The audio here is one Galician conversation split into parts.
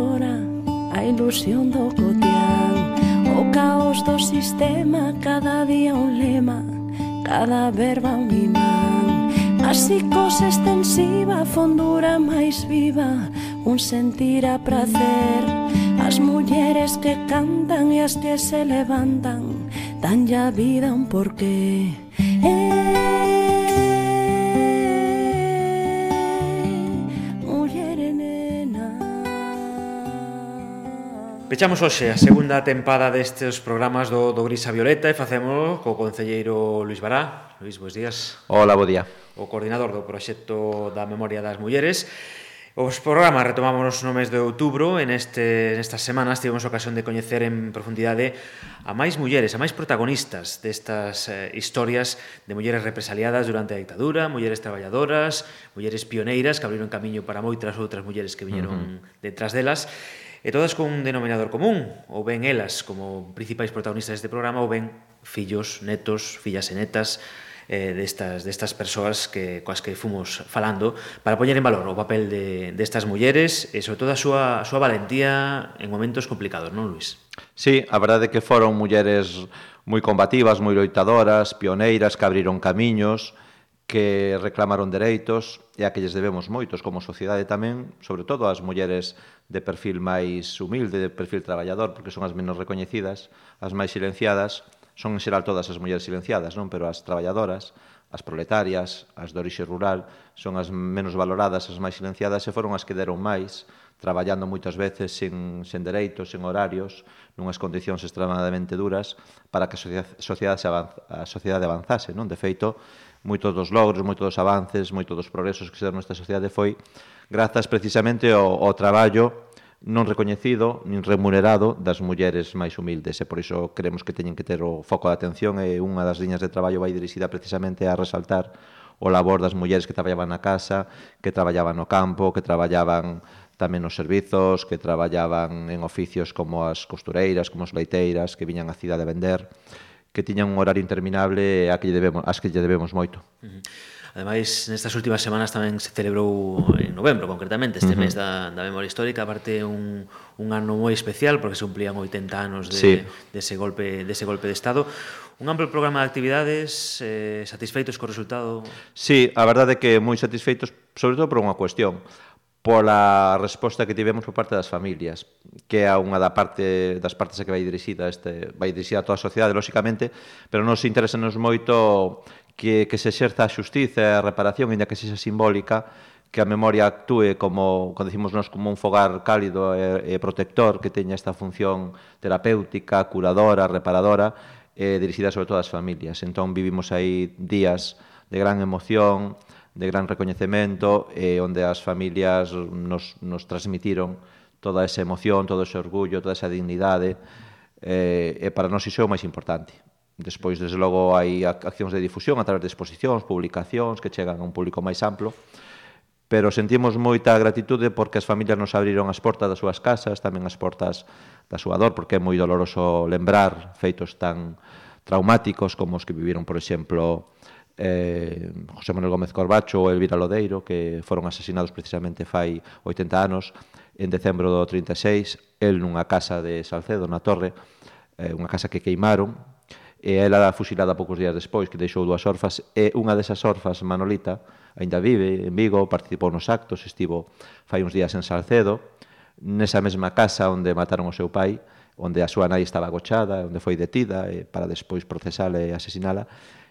agora a ilusión do cotián. O caos do sistema, cada día un lema Cada verba un imán. A psicose extensiva, fondura máis viva Un sentir a prazer As mulleres que cantan e as que se levantan Dan ya vida un porqué. Pechamos hoxe a segunda tempada destes programas do, do Grisa Violeta e facemos co concelleiro Luis Bará. Luis, bons días. Hola, bo día. O coordinador do proxecto da Memoria das Mulleres. Os programas retomámonos no mes de outubro en este, nestas semanas tivemos ocasión de coñecer en profundidade a máis mulleres, a máis protagonistas destas eh, historias de mulleres represaliadas durante a dictadura, mulleres traballadoras, mulleres pioneiras que abriron camiño para moitas outras mulleres que viñeron uh -huh. detrás delas e todas con un denominador común, ou ben elas como principais protagonistas deste programa, ou ben fillos, netos, fillas e netas, eh, destas, destas persoas que, coas que fomos falando para poñer en valor o papel de, destas mulleres e, sobre todo, a súa, a súa valentía en momentos complicados, non, Luis? Sí, a verdade é que foron mulleres moi combativas, moi loitadoras, pioneiras, que abriron camiños, que reclamaron dereitos e a que lles debemos moitos como sociedade tamén, sobre todo as mulleres de perfil máis humilde, de perfil traballador, porque son as menos recoñecidas, as máis silenciadas, son en xeral todas as mulleres silenciadas, non? pero as traballadoras, as proletarias, as de orixe rural, son as menos valoradas, as máis silenciadas, e foron as que deron máis, traballando moitas veces sen, sen dereitos, sen horarios, nunhas condicións extremadamente duras, para que a sociedade, a sociedade avanzase. Non? De feito, moitos dos logros, moitos dos avances, moitos dos progresos que se deron nesta sociedade foi grazas precisamente ao, ao traballo non recoñecido nin remunerado das mulleres máis humildes. E por iso creemos que teñen que ter o foco de atención e unha das liñas de traballo vai dirixida precisamente a resaltar o labor das mulleres que traballaban na casa, que traballaban no campo, que traballaban tamén nos servizos, que traballaban en oficios como as costureiras, como as leiteiras, que viñan á cidade a vender que tiñan un horario interminable a que lle debemos, as que lle debemos moito. Uh -huh. Ademais, nestas últimas semanas tamén se celebrou en novembro, concretamente, este uh -huh. mes da, da memoria histórica, aparte un, un ano moi especial, porque se cumplían 80 anos de, sí. dese, de golpe, dese ese golpe de Estado. Un amplo programa de actividades, eh, satisfeitos co resultado? Sí, a verdade é que moi satisfeitos, sobre todo por unha cuestión pola resposta que tivemos por parte das familias, que é unha da parte das partes a que vai dirixida este vai dirixida a toda a sociedade lóxicamente, pero nos interesanos moito que que se exerza a xustiza e a reparación, aínda que sexa simbólica, que a memoria actúe como, como decimos nós, como un fogar cálido e, e protector que teña esta función terapéutica, curadora, reparadora, eh, dirixida sobre todo ás familias. Entón vivimos aí días de gran emoción, de gran recoñecemento e eh, onde as familias nos, nos transmitiron toda esa emoción, todo ese orgullo, toda esa dignidade eh, e para nós iso é o máis importante. Despois, desde logo, hai accións de difusión a través de exposicións, publicacións que chegan a un público máis amplo, pero sentimos moita gratitude porque as familias nos abriron as portas das súas casas, tamén as portas da súa dor, porque é moi doloroso lembrar feitos tan traumáticos como os que viviron, por exemplo, eh, José Manuel Gómez Corbacho ou Elvira Lodeiro, que foron asesinados precisamente fai 80 anos, en decembro do 36, el nunha casa de Salcedo, na Torre, eh, unha casa que queimaron, e ela fusilada poucos días despois, que deixou dúas orfas, e unha desas orfas, Manolita, aínda vive en Vigo, participou nos actos, estivo fai uns días en Salcedo, nesa mesma casa onde mataron o seu pai, onde a súa nai estaba agochada, onde foi detida, e para despois procesala e asesinala,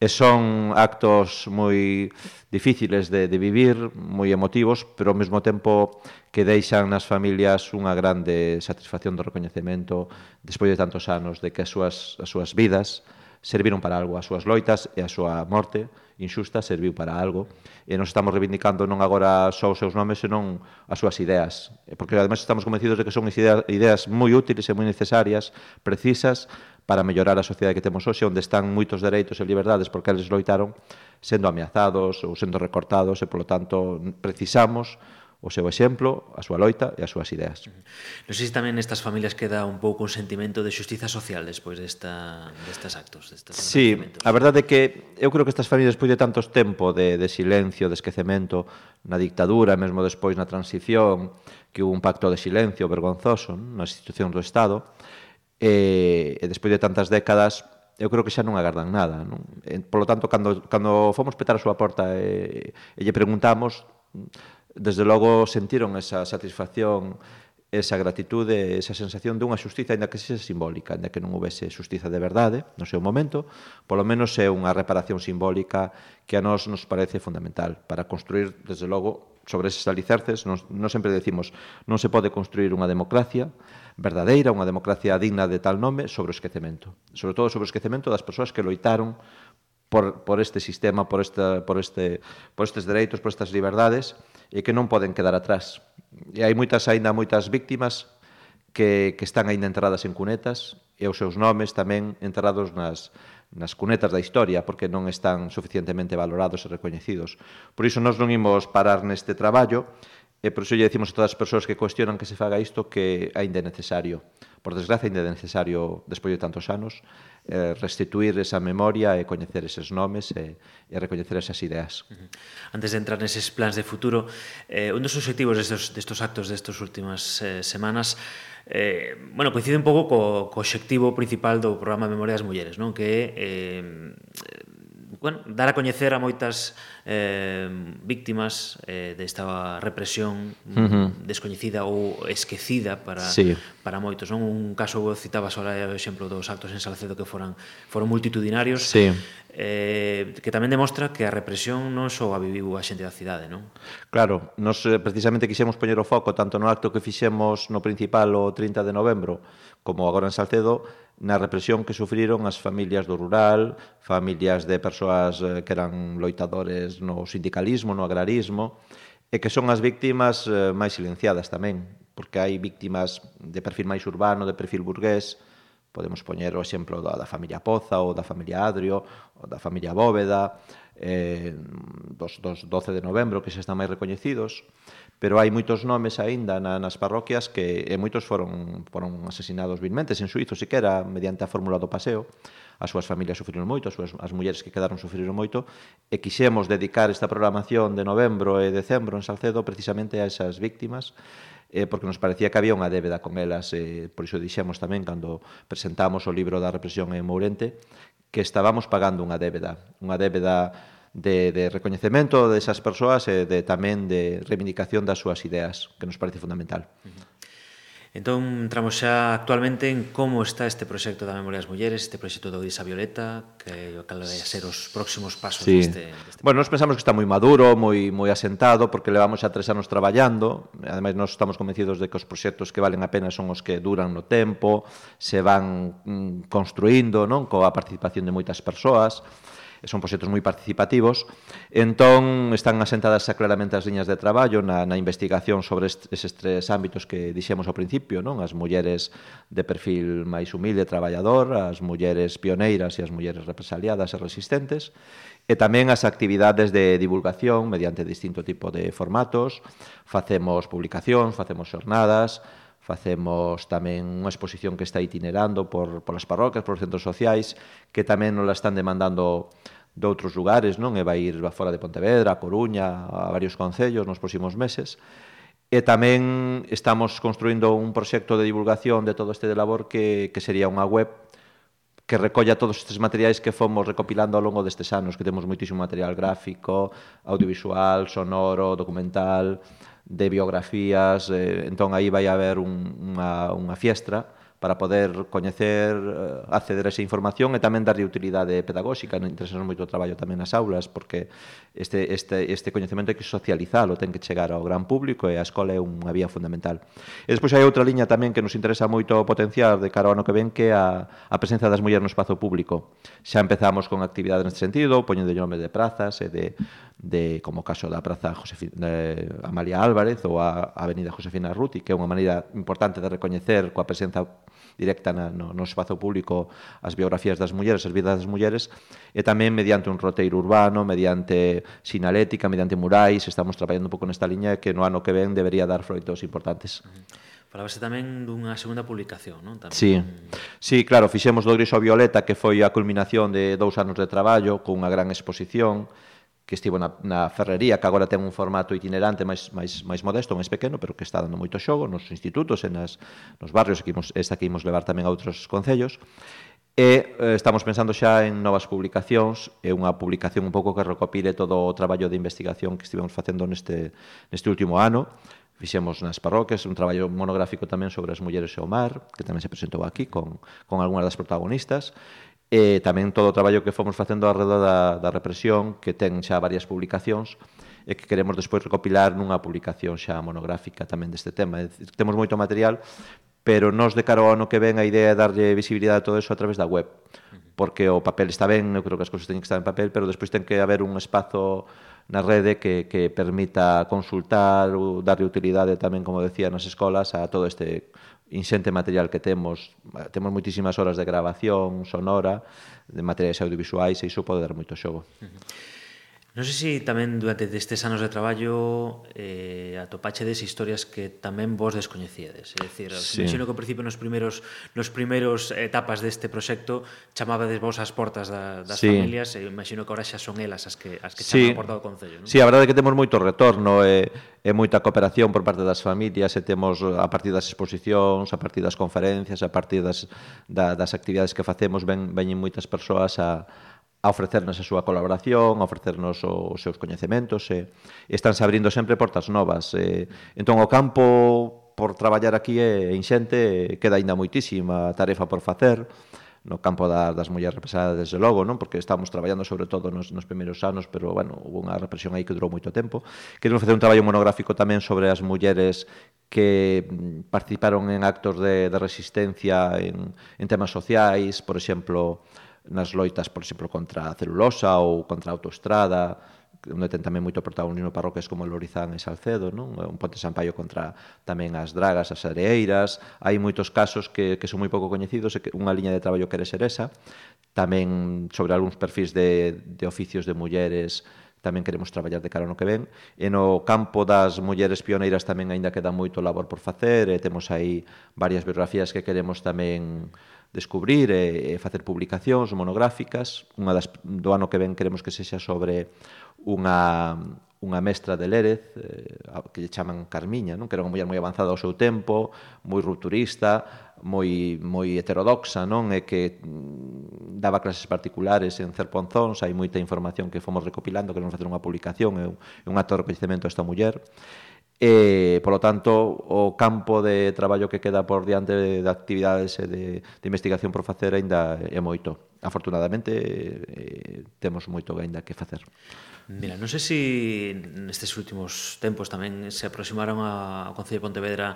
e son actos moi difíciles de, de vivir, moi emotivos, pero ao mesmo tempo que deixan nas familias unha grande satisfacción do recoñecemento despois de tantos anos de que as súas, as súas vidas serviron para algo, as súas loitas e a súa morte inxusta serviu para algo. E nos estamos reivindicando non agora só os seus nomes, senón as súas ideas. Porque ademais estamos convencidos de que son ideas, ideas moi útiles e moi necesarias, precisas, para mellorar a sociedade que temos hoxe, onde están moitos dereitos e liberdades porque eles loitaron sendo ameazados ou sendo recortados e, polo tanto, precisamos o seu exemplo, a súa loita e as súas ideas. Non sei se tamén nestas familias queda un pouco un sentimento de xustiza social despois desta, destes actos. Destes sí, a verdade é que eu creo que estas familias despois de tantos tempo de, de silencio, de esquecemento na dictadura, mesmo despois na transición, que hubo un pacto de silencio vergonzoso nas institucións do Estado, e, e despois de tantas décadas eu creo que xa non agardan nada. Non? E, polo tanto, cando, cando fomos petar a súa porta e, e lle preguntamos, desde logo sentiron esa satisfacción, esa gratitude, esa sensación dunha xustiza, ainda que sexa simbólica, ainda que non houvese xustiza de verdade no seu momento, polo menos é unha reparación simbólica que a nós nos parece fundamental para construir, desde logo, sobre eses alicerces, non, non sempre decimos non se pode construir unha democracia verdadeira, unha democracia digna de tal nome, sobre o esquecemento. Sobre todo sobre o esquecemento das persoas que loitaron por, por este sistema, por, esta, por, este, por estes dereitos, por estas liberdades, e que non poden quedar atrás. E hai moitas, aínda moitas víctimas que, que están aínda enterradas en cunetas, e os seus nomes tamén enterrados nas, nas cunetas da historia porque non están suficientemente valorados e recoñecidos. Por iso nós non imos parar neste traballo e por iso lle decimos a todas as persoas que cuestionan que se faga isto que aínda é necesario. Por desgracia aínda é necesario, despois de tantos anos, eh, restituir esa memoria e coñecer eses nomes e, e recoñecer esas ideas. Antes de entrar neses plans de futuro, eh, un dos objetivos destos, destos actos destas últimas eh, semanas eh, bueno, coincide un pouco co, co obxectivo principal do programa Memoria das Mulleres, non? Que é eh, bueno, dar a coñecer a moitas eh, víctimas eh, desta represión uh -huh. descoñecida ou esquecida para, sí. para moitos. Non? Un caso citaba só o exemplo dos actos en Salcedo que foran foron multitudinarios sí. eh, que tamén demostra que a represión non só a viviu a xente da cidade. Non? Claro, nos eh, precisamente quixemos poñer o foco tanto no acto que fixemos no principal o 30 de novembro como agora en Salcedo na represión que sufriron as familias do rural, familias de persoas eh, que eran loitadores no sindicalismo, no agrarismo, e que son as víctimas eh, máis silenciadas tamén, porque hai víctimas de perfil máis urbano, de perfil burgués, podemos poñer o exemplo da, da familia Poza ou da familia Adrio ou da familia Bóveda, eh, dos, dos 12 de novembro, que xa están máis recoñecidos, pero hai moitos nomes aínda na, nas parroquias que e moitos foron foron asesinados vilmente en suizo, siquera mediante a fórmula do paseo. As súas familias sufriron moito, as, súas, as mulleres que quedaron sufriron moito, e quixemos dedicar esta programación de novembro e decembro en Salcedo precisamente a esas víctimas, eh, porque nos parecía que había unha débeda con elas, eh, por iso dixemos tamén cando presentamos o libro da represión en Mourente, que estábamos pagando unha débeda, unha débeda de, de recoñecemento desas persoas e de, tamén de reivindicación das súas ideas, que nos parece fundamental. Uh -huh. Entón, entramos xa actualmente en como está este proxecto da Memoria das Mulleres, este proxecto do Odisa Violeta, que o cal vai ser os próximos pasos sí. deste, deste... Bueno, nós pensamos que está moi maduro, moi moi asentado, porque levamos xa tres anos traballando, ademais nós estamos convencidos de que os proxectos que valen a pena son os que duran no tempo, se van mm, construindo, non, coa participación de moitas persoas, son proxectos moi participativos. Entón, están asentadas claramente as liñas de traballo na, na investigación sobre estes tres ámbitos que dixemos ao principio, non as mulleres de perfil máis humilde traballador, as mulleres pioneiras e as mulleres represaliadas e resistentes, e tamén as actividades de divulgación mediante distinto tipo de formatos, facemos publicacións, facemos xornadas, Facemos tamén unha exposición que está itinerando por, por as parroquias, por os centros sociais, que tamén nos la están demandando de outros lugares, non? E vai ir fora de Pontevedra, a Coruña, a varios concellos nos próximos meses. E tamén estamos construindo un proxecto de divulgación de todo este de labor que, que sería unha web que recolla todos estes materiais que fomos recopilando ao longo destes anos, que temos moitísimo material gráfico, audiovisual, sonoro, documental, de biografías, eh, entón aí vai haber un, unha, unha fiestra para poder coñecer, eh, acceder a esa información e tamén darlle utilidade pedagóxica. Interesa moito o traballo tamén nas aulas, porque este, este, este coñecemento hai que socializalo, ten que chegar ao gran público e a escola é unha vía fundamental. E despois hai outra liña tamén que nos interesa moito potenciar de cara ao ano que ven que é a, a presencia das mulleres no espazo público. Xa empezamos con actividades neste sentido, poñendo nome de prazas e de, de como caso da praza Josefina, de Amalia Álvarez ou a Avenida Josefina Ruti, que é unha maneira importante de recoñecer coa presenza directa na, no, no espazo público as biografías das mulleres, as vidas das mulleres, e tamén mediante un roteiro urbano, mediante sinalética, mediante murais, estamos traballando un pouco nesta liña que no ano que ven debería dar froitos importantes. Falabase tamén dunha segunda publicación, non? Tamén... Sí. sí, claro, fixemos do Griso Violeta, que foi a culminación de dous anos de traballo, con unha gran exposición, que estivo na, na ferrería, que agora ten un formato itinerante máis, máis, máis modesto, máis pequeno, pero que está dando moito xogo nos institutos e nas, nos barrios, que imos, esta que imos levar tamén a outros concellos. E eh, estamos pensando xa en novas publicacións, e unha publicación un pouco que recopile todo o traballo de investigación que estivemos facendo neste, neste último ano, fixemos nas parroquias un traballo monográfico tamén sobre as mulleres e o mar, que tamén se presentou aquí con, con algunhas das protagonistas, e tamén todo o traballo que fomos facendo alrededor da, da represión, que ten xa varias publicacións, e que queremos despois recopilar nunha publicación xa monográfica tamén deste tema. É dicir, temos moito material, pero nos de cara ao ano que ven a idea é darlle visibilidade a todo eso a través da web, porque o papel está ben, eu creo que as cousas teñen que estar en papel, pero despois ten que haber un espazo na rede que, que permita consultar ou darlle utilidade tamén, como decía, nas escolas a todo este inxente material que temos, eh, temos moitísimas horas de grabación sonora, de materiais audiovisuais, e iso pode dar moito xogo. Uh -huh. Non sei se tamén durante destes anos de traballo eh, atopachedes historias que tamén vos descoñecíades. É dicir, sí. imagino que ao principio nos primeiros nos primeiros etapas deste proxecto chamabades vos as portas da, das sí. familias e imagino que agora xa son elas as que as que chaman sí. a porta do Concello. Non? Sí, a verdade é que temos moito retorno e, e moita cooperación por parte das familias e temos a partir das exposicións, a partir das conferencias, a partir das, da, das actividades que facemos ven, veñen moitas persoas a a ofrecernos a súa colaboración, a ofrecernos os seus coñecementos e estánse abrindo sempre portas novas. E, entón o campo por traballar aquí é inxente, queda aínda moitísima tarefa por facer no campo da, das mulleres represadas, desde logo, non? porque estamos traballando sobre todo nos, nos primeiros anos, pero, bueno, houve unha represión aí que durou moito tempo. Queremos facer un traballo monográfico tamén sobre as mulleres que mm, participaron en actos de, de resistencia en, en temas sociais, por exemplo, nas loitas, por exemplo, contra a celulosa ou contra a autoestrada, onde ten tamén moito protagonismo parroquias como Lorizán e Salcedo, non? Un Ponte Sampaio contra tamén as dragas, as areeiras, hai moitos casos que, que son moi pouco coñecidos e que unha liña de traballo quere ser esa. Tamén sobre algúns perfis de, de oficios de mulleres tamén queremos traballar de cara no que ven. E no campo das mulleres pioneiras tamén aínda queda moito labor por facer e temos aí varias biografías que queremos tamén descubrir e, e facer publicacións monográficas. Unha das, do ano que ven queremos que sexa sobre unha, unha mestra de Lérez eh, que lle chaman Carmiña, non? que era unha muller moi avanzada ao seu tempo, moi rupturista, moi, moi heterodoxa, non? e que mm, daba clases particulares en Cerponzóns, hai moita información que fomos recopilando, queremos facer unha publicación e un, un acto de reconhecimento a esta muller. Eh, e, polo tanto, o campo de traballo que queda por diante de actividades e de, de investigación por facer aínda é moito afortunadamente eh, temos moito aínda que facer. Mira, non sei se si nestes últimos tempos tamén se aproximaron ao Concello de Pontevedra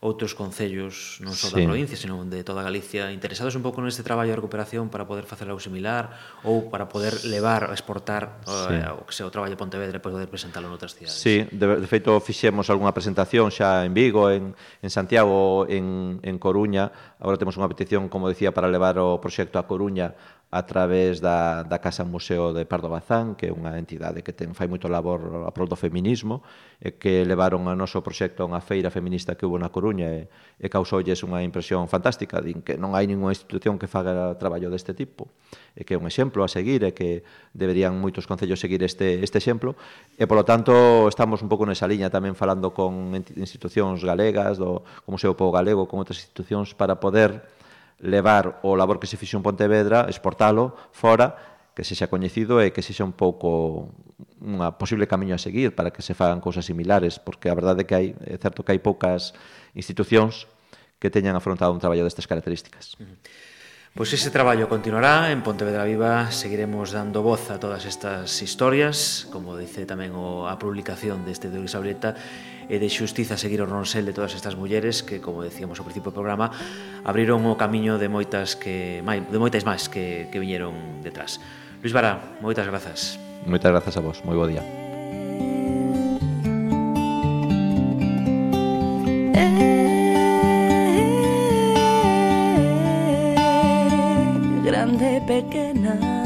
outros concellos, non só sí. da provincia, senón de toda Galicia, interesados un pouco neste traballo de recuperación para poder facer algo similar ou para poder levar, exportar sí. uh, o que sea o traballo de Pontevedra e poder presentalo noutras cidades. Sí, de, de feito fixemos algunha presentación xa en Vigo, en, en Santiago, en, en Coruña. Agora temos unha petición, como decía, para levar o proxecto a Coruña a través da, da Casa Museo de Pardo Bazán, que é unha entidade que ten fai moito labor a prol do feminismo, e que levaron o noso proxecto a unha feira feminista que hubo na Coruña e, e causoulles unha impresión fantástica, din que non hai ninguna institución que faga traballo deste tipo, e que é un exemplo a seguir e que deberían moitos concellos seguir este, este exemplo, e polo tanto estamos un pouco nesa liña tamén falando con institucións galegas, do, como Museo Povo Galego, con outras institucións para poder levar o labor que se fixo en Pontevedra, exportalo fora, que se xa coñecido e que sexa un pouco unha posible camiño a seguir para que se fagan cousas similares, porque a verdade é que hai, é certo que hai poucas institucións que teñan afrontado un traballo destas características. Uh -huh. Pois ese traballo continuará, en Pontevedra Viva seguiremos dando voz a todas estas historias, como dice tamén o, a publicación deste de Luis Abreta, e de xustiza seguir o ronsel de todas estas mulleres que, como decíamos ao principio do programa, abriron o camiño de moitas que de moitas máis que, que viñeron detrás. Luis Vara, moitas grazas. Moitas grazas a vos, moi bo día. Eh. pequeña.